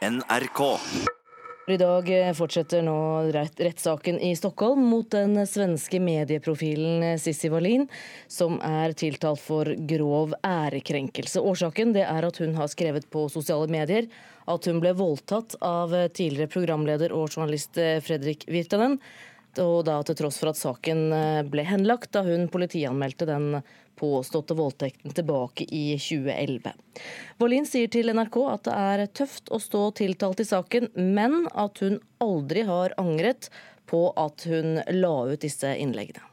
NRK. I dag fortsetter nå rettssaken i Stockholm mot den svenske medieprofilen Sissi Wallin, som er tiltalt for grov ærekrenkelse. Årsaken er at hun har skrevet på sosiale medier at hun ble voldtatt av tidligere programleder og journalist Fredrik Virtanen, og da til tross for at saken ble henlagt da hun politianmeldte den påståtte voldtekten tilbake i 2011. Wallin sier til NRK at det er tøft å stå tiltalt i saken, men at hun aldri har angret på at hun la ut disse innleggene.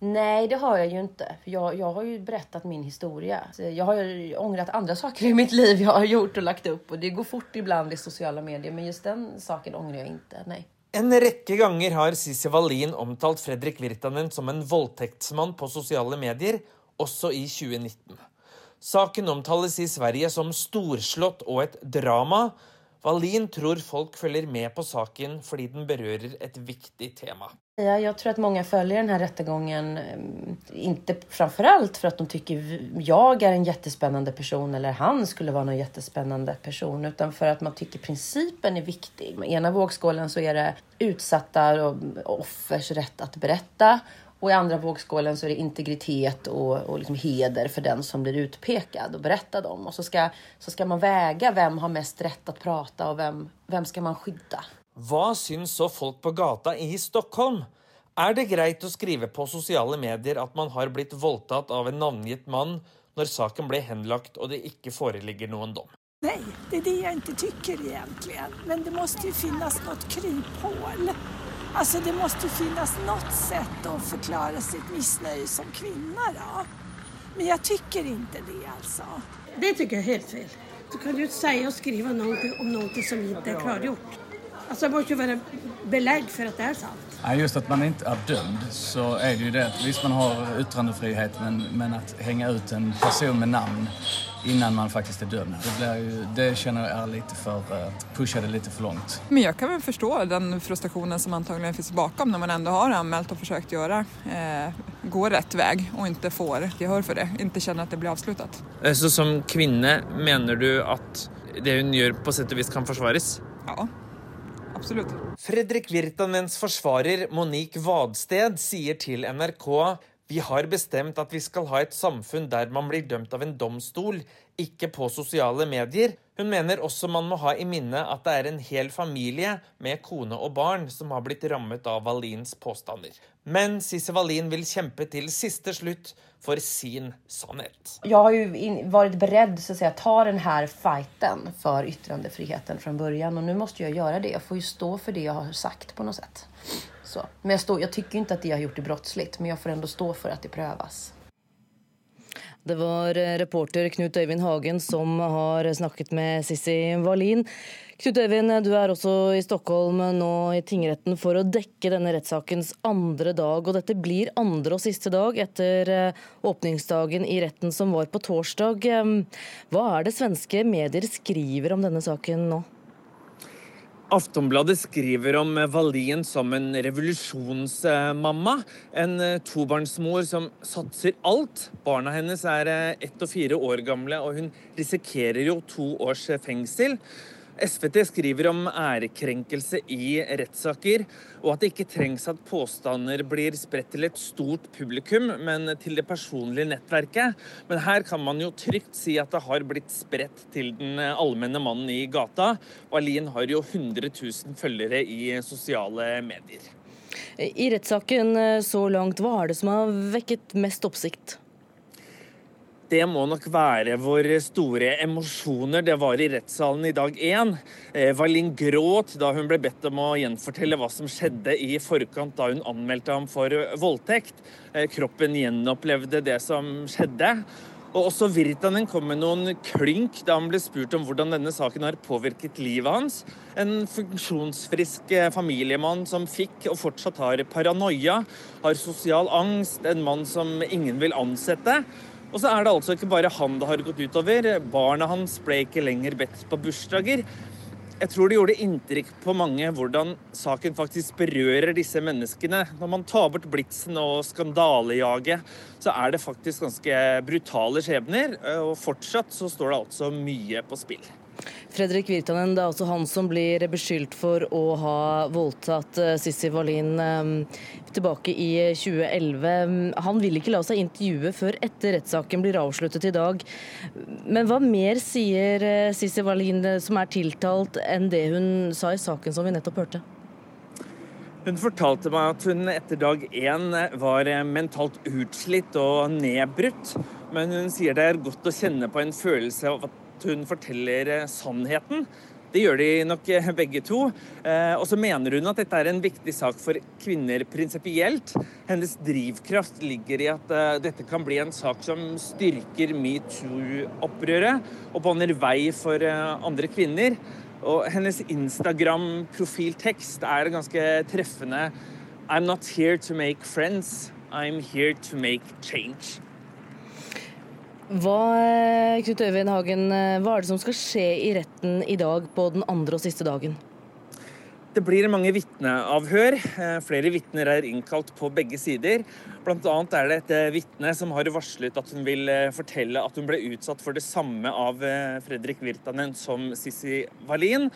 Nei, det har jeg jo ikke. Jeg, jeg har jo berettet min historie. Jeg har jo angret andre saker i mitt liv jeg har gjort og lagt opp. Og det går fort iblant i sosiale medier, men just den saken angrer jeg ikke. Nei. En rekke ganger har Sissi Wallin omtalt Fredrik Virtanen som en voldtektsmann på sosiale medier, også i 2019. Saken omtales i Sverige som storslått og et drama. Wallin tror folk følger med på saken fordi den berører et viktig tema. Jeg tror at mange følger denne rettergangen ikke framfor alt for at de syns jeg er en kjempespennende person, eller han skulle være en kjempespennende person, men for at man syns prinsipen er viktig. I ene vågskålen så er det utsatte og offers rett å berette, og i andre vågskålen så er det integritet og, og liksom heder for den som blir utpekt og berettet om. Og så skal, så skal man veie hvem har mest rett til å prate, og hvem, hvem skal man skydde. Hva syns så folk på gata i Stockholm? Er det greit å skrive på sosiale medier at man har blitt voldtatt av en navngitt mann, når saken ble henlagt og det ikke foreligger noen dom? Nei, det er det jeg ikke tykker egentlig. Men det må jo finnes noe kryphål. Alltså det måste finnas något sätt att förklara sitt missnöje som kvinna då. Men jag tycker inte det alltså. Det tycker jag är helt fel. Du kan inte säga och skriva någonting om någonting som inte är klargjort. Alltså det måste ju vara belägg för att det är sant. Ja, just at man ikke er dømt, så er det jo det Visst hvis man har ytrandefrihet, men, men at henge ut en person med navn innan man faktisk er dømt, det, blir det kjenner jeg er litt for uh, pusha det litt for langt. Men jeg kan vel forstå den frustrasjonen som antagelig finnes bakom når man ändå har anmeldt og forsøkt gjøre eh, gå rett vei og ikke får gehør for det, ikke kjenner at det blir avsluttet. Eh, så som kvinne mener du at det hun gjør på sett og vis kan forsvares? Ja. Absolutt. Fredrik Virtanens forsvarer Monique Vadsted sier til NRK vi har bestemt at vi skal ha et samfunn der man blir dømt av en domstol, ikke på sosiale medier. Hun mener også man må ha i minne at det er en hel familie med kone og barn som har blitt rammet av Valins påstander. Men Sisse Wallin vil kjempe til siste slutt for sin sannhet. Jeg har jo vært beredt til å ta denne fighten for ytringsfriheten fra begynnelsen, og nå må jeg gjøre det. Jeg får jo stå for det jeg har sagt på noe sett. Så. Men jeg, står, ikke at de har gjort det brottslig, men jeg får stå for at det prøves. Det var eh, reporter Knut Øyvind Hagen som har snakket med Sissi Wallin. Knut Øyvind, du er også i Stockholm nå i tingretten for å dekke denne rettssakens andre dag. og Dette blir andre og siste dag etter eh, åpningsdagen i retten som var på torsdag. Hva er det svenske medier skriver om denne saken nå? Aftonbladet skriver om Valien som en revolusjonsmamma. En eh, tobarnsmor som satser alt. Barna hennes er eh, ett og fire år gamle, og hun risikerer jo to års fengsel. SVT skriver om ærekrenkelse i rettssaker, og at det ikke trengs at påstander blir spredt til et stort publikum, men til det personlige nettverket. Men her kan man jo trygt si at det har blitt spredt til den allmenne mannen i gata. Og Alin har jo 100 000 følgere i sosiale medier. I rettssaken så langt, hva er det som har vekket mest oppsikt? Det må nok være hvor store emosjoner det var i rettssalen i dag én. Eh, Valin gråt da hun ble bedt om å gjenfortelle hva som skjedde i forkant da hun anmeldte ham for voldtekt. Eh, kroppen gjenopplevde det som skjedde. Og også Virtanen kom med noen klynk da han ble spurt om hvordan denne saken har påvirket livet hans. En funksjonsfrisk eh, familiemann som fikk og fortsatt har paranoia, har sosial angst, en mann som ingen vil ansette. Og så er det altså ikke bare han det har gått utover. Barna hans ble ikke lenger bedt på bursdager. Jeg tror det gjorde inntrykk på mange hvordan saken faktisk berører disse menneskene. Når man tar bort blitsen og skandalejaget, så er det faktisk ganske brutale skjebner. Og fortsatt så står det altså mye på spill. Fredrik Virtanen, det er altså han som blir beskyldt for å ha voldtatt eh, Sissy Wallin eh, tilbake i 2011. Han vil ikke la seg intervjue før etter rettssaken blir avsluttet i dag. Men hva mer sier eh, Sissy Wallin som er tiltalt, enn det hun sa i saken som vi nettopp hørte? Hun fortalte meg at hun etter dag én var mentalt utslitt og nedbrutt. Men hun sier det er godt å kjenne på en følelse av at hun forteller sannheten. Det gjør de nok begge to. Eh, og så mener hun at dette er en viktig sak for kvinner prinsipielt. Hennes drivkraft ligger i at eh, dette kan bli en sak som styrker metoo-opprøret og banner vei for eh, andre kvinner. Og hennes Instagram-profiltekst er ganske treffende. I'm not here to make friends, I'm here to make change. Hva, Knut Øyvind Hagen, hva er det som skal skje i retten i dag på den andre og siste dagen? Det blir mange vitneavhør. Eh, flere vitner er innkalt på begge sider. Bl.a. er det et eh, vitne som har varslet at hun vil eh, fortelle at hun ble utsatt for det samme av Fredrik Virtanen som Sissi Wallin.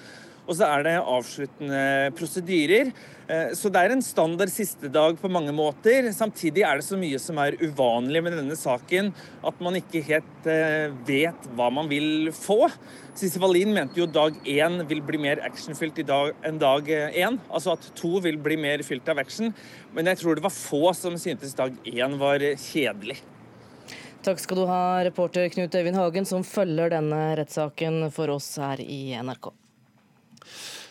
Og så er det avsluttende prosedyrer. Eh, så det er en standard siste dag på mange måter. Samtidig er det så mye som er uvanlig med denne saken, at man ikke helt eh, vet hva man vil få. Sissy Wallin mente jo dag én vil bli mer actionfylt enn dag én. Altså at to vil bli mer fylt av action. Men jeg tror det var få som syntes dag én var kjedelig. Takk skal du ha, reporter Knut Øyvind Hagen, som følger denne rettssaken for oss her i NRK.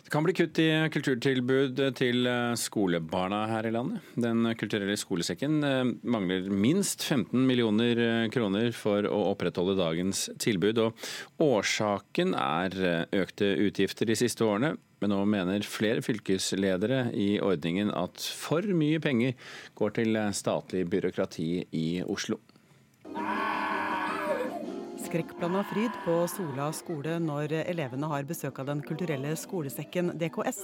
Det kan bli kutt i kulturtilbud til eh, skolebarna her i landet. Den kulturelle skolesekken eh, mangler minst 15 millioner eh, kroner for å opprettholde dagens tilbud. og Årsaken er økte utgifter de siste årene. Men nå mener flere fylkesledere i ordningen at for mye penger går til statlig byråkrati i Oslo skrekkblanda fryd på Sola skole når elevene har besøk av Den kulturelle skolesekken DKS.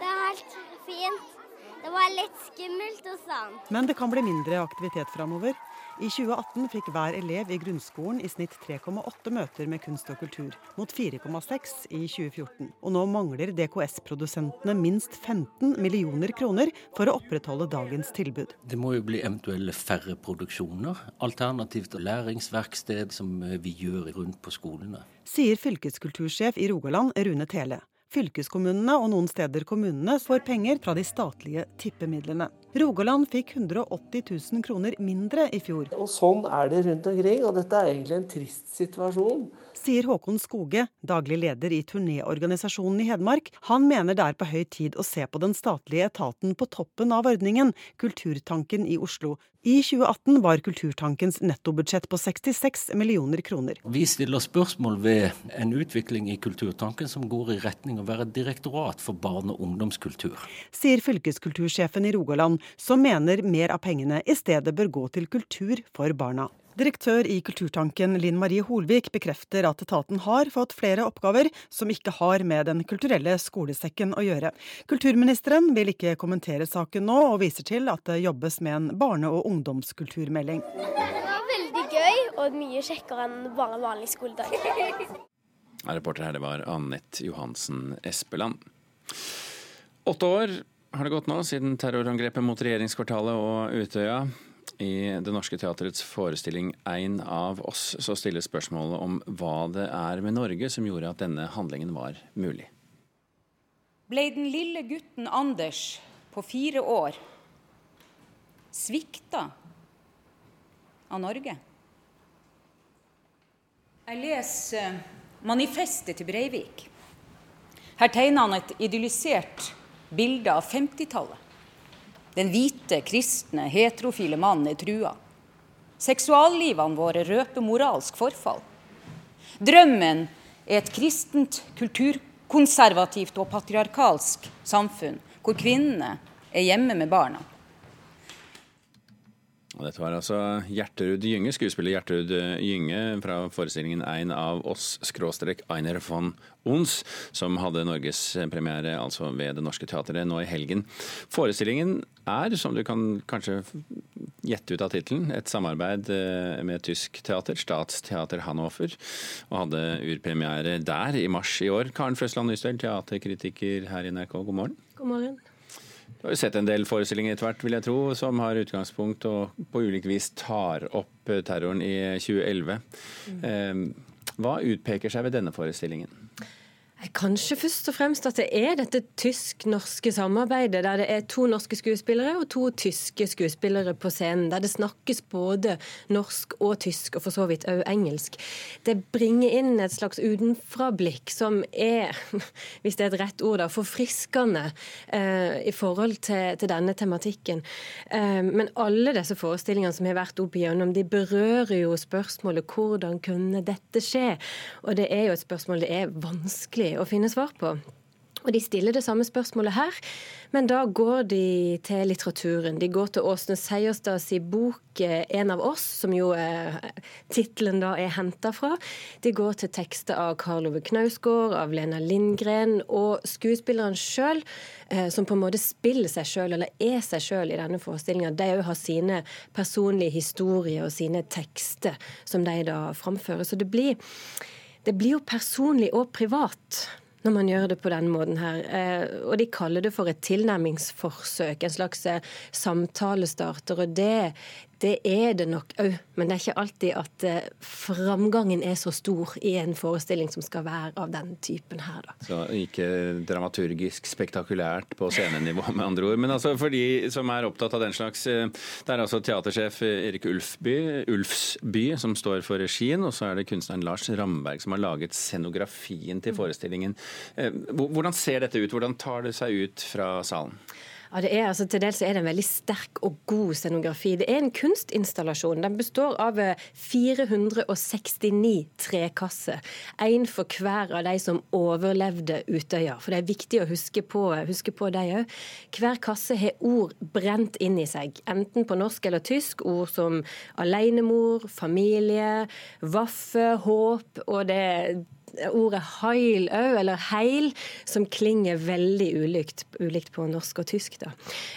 Det er helt fint. Det var litt skummelt og sånn. Men det kan bli mindre aktivitet framover. I 2018 fikk hver elev i grunnskolen i snitt 3,8 møter med kunst og kultur, mot 4,6 i 2014. Og nå mangler DKS-produsentene minst 15 millioner kroner for å opprettholde dagens tilbud. Det må jo bli eventuelle færre produksjoner, alternativt læringsverksted som vi gjør rundt på skolene. Sier fylkeskultursjef i Rogaland, Rune Tele. Fylkeskommunene og noen steder kommunene får penger fra de statlige tippemidlene. Rogaland fikk 180 000 kroner mindre i fjor. Og Sånn er det rundt omkring, og dette er egentlig en trist situasjon sier Håkon Skoge, daglig leder i turnéorganisasjonen i Hedmark. Han mener det er på høy tid å se på den statlige etaten på toppen av ordningen, Kulturtanken i Oslo. I 2018 var Kulturtankens nettobudsjett på 66 millioner kroner. Vi stiller spørsmål ved en utvikling i Kulturtanken som går i retning av å være et direktorat for barne- og ungdomskultur. Sier fylkeskultursjefen i Rogaland, som mener mer av pengene i stedet bør gå til kultur for barna. Direktør i Kulturtanken Linn Marie Holvik bekrefter at etaten har fått flere oppgaver som ikke har med Den kulturelle skolesekken å gjøre. Kulturministeren vil ikke kommentere saken nå, og viser til at det jobbes med en barne- og ungdomskulturmelding. Det var veldig gøy, og mye kjekkere enn bare vanlig skoledag. Reporter her det var Anette Johansen Espeland. Åtte år har det gått nå siden terrorangrepet mot regjeringskvartalet og Utøya. I Det Norske Teatrets forestilling 'Ein av oss' så stilles spørsmålet om hva det er med Norge som gjorde at denne handlingen var mulig. Ble den lille gutten Anders på fire år svikta av Norge? Jeg leser manifestet til Breivik. Her tegner han et idyllisert bilde av 50-tallet. Den hvite, kristne, heterofile mann er trua. Seksuallivene våre røper moralsk forfall. Drømmen er et kristent, kulturkonservativt og patriarkalsk samfunn, hvor kvinnene er hjemme med barna. Dette var altså Gjertrud Gynge, skuespiller Gjertrud Gynge fra forestillingen 'Ein av oss', skråstrek Einer von Ons, som hadde norgespremiere altså ved Det Norske Teatret nå i helgen. Forestillingen er, som du kan kanskje gjette ut av tittelen. Et samarbeid eh, med tysk teater, Statsteater Hannover, og hadde urpremiere der i mars i år. Karen Frøsland Nystøl, teaterkritiker her i NRK, god morgen. God morgen. Du har jo sett en del forestillinger etter hvert, vil jeg tro, som har utgangspunkt og på ulikt vis tar opp terroren i 2011. Mm. Hva utpeker seg ved denne forestillingen? Kanskje først og fremst at det er dette tysk-norske samarbeidet, der det er to norske skuespillere og to tyske skuespillere på scenen. Der det snakkes både norsk og tysk, og for så vidt òg engelsk. Det bringer inn et slags utenfrablikk som er, hvis det er et rett ord, da, forfriskende eh, i forhold til, til denne tematikken. Eh, men alle disse forestillingene som har vært opp igjennom, de berører jo spørsmålet hvordan kunne dette skje? Og det er jo et spørsmål det er vanskelig å finne svar på. Og De stiller det samme spørsmålet her, men da går de til litteraturen. De går til Åsne Seierstads bok eh, 'En av oss', som jo er, tittelen da er henta fra. De går til tekster av Karl Ove Knausgård, av Lena Lindgren og skuespilleren sjøl, eh, som på en måte spiller seg sjøl, eller er seg sjøl i denne forestillinga. De òg har sine personlige historier og sine tekster som de da framfører. Så det blir det blir jo personlig og privat når man gjør det på den måten her. Eh, og de kaller det for et tilnærmingsforsøk, en slags eh, samtalestarter. Og det, det er det nok òg, men det er ikke alltid at eh, framgangen er så stor i en forestilling som skal være av den typen her, da. Så ikke dramaturgisk spektakulært på scenenivå, med andre ord. Men altså for de som er opptatt av den slags, eh, det er altså teatersjef Erik Ulfby, Ulfsby som står for regien, og så er det kunstneren Lars Ramberg som har laget scenografien til forestillingen. Eh, hvordan ser dette ut? Hvordan tar det seg ut fra salen? Ja, det er, altså, Til dels er det en veldig sterk og god scenografi. Det er en kunstinstallasjon. Den består av 469 eh, trekasser. Én for hver av de som overlevde Utøya. For det er viktig å huske på, huske på de òg. Hver kasse har ord brent inn i seg. Enten på norsk eller tysk. Ord som alenemor, familie, vaffe, håp. Og det ordet heil òg, eller heil, som klinger veldig ulikt, ulikt på norsk og tysk. Da.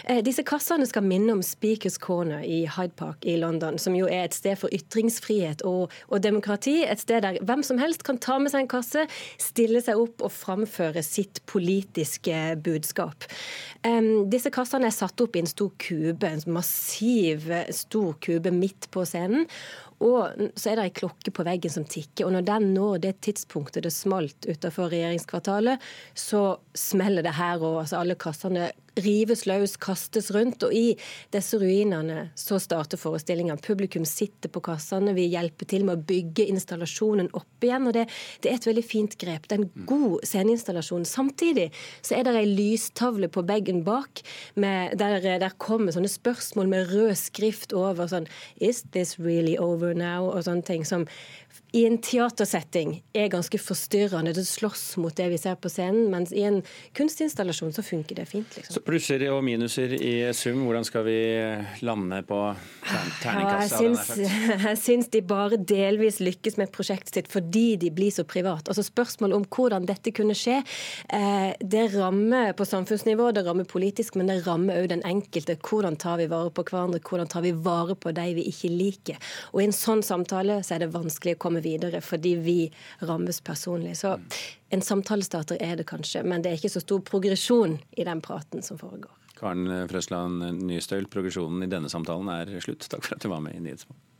Eh, disse kassene skal minne om Speakers Corner i Hyde Park i London, som jo er et sted for ytringsfrihet og, og demokrati. Et sted der hvem som helst kan ta med seg en kasse, stille seg opp og framføre sitt politiske budskap. Um, disse kassene er satt opp i en stor kube, en massiv, stor kube midt på scenen. Og så er det ei klokke på veggen som tikker, og når den når det tidspunktet det smalt utenfor regjeringskvartalet, så smeller det her og altså alle kassene rives løs, kastes rundt. Og i disse ruinene så starter forestillinga. Publikum sitter på kassene, vi hjelper til med å bygge installasjonen opp igjen. og Det, det er et veldig fint grep. Det er en god sceneinstallasjon. Samtidig så er det ei lystavle på veggen bak med, der, der kommer sånne spørsmål med rød skrift over sånn Is this really over now? og sånne ting som i en teatersetting er ganske forstyrrende. Det slåss mot det vi ser på scenen. Mens i en kunstinstallasjon så funker det fint. Liksom. Så Plusser og minuser i sum, hvordan skal vi lande på terningkassa? Ja, jeg, jeg syns de bare delvis lykkes med prosjektet sitt fordi de blir så privat. Altså Spørsmålet om hvordan dette kunne skje, eh, det rammer på samfunnsnivå, det rammer politisk, men det rammer òg den enkelte. Hvordan tar vi vare på hverandre, hvordan tar vi vare på de vi ikke liker? Og i en sånn samtale så er det vanskelig å komme videre fordi vi rammes personlig. Så en samtalestarter er det kanskje, men det er ikke så stor progresjon i den praten som foregår. Karen Frøsland Nystøl, progresjonen i denne samtalen er slutt. Takk for at du var med i Nyhetsmorgen.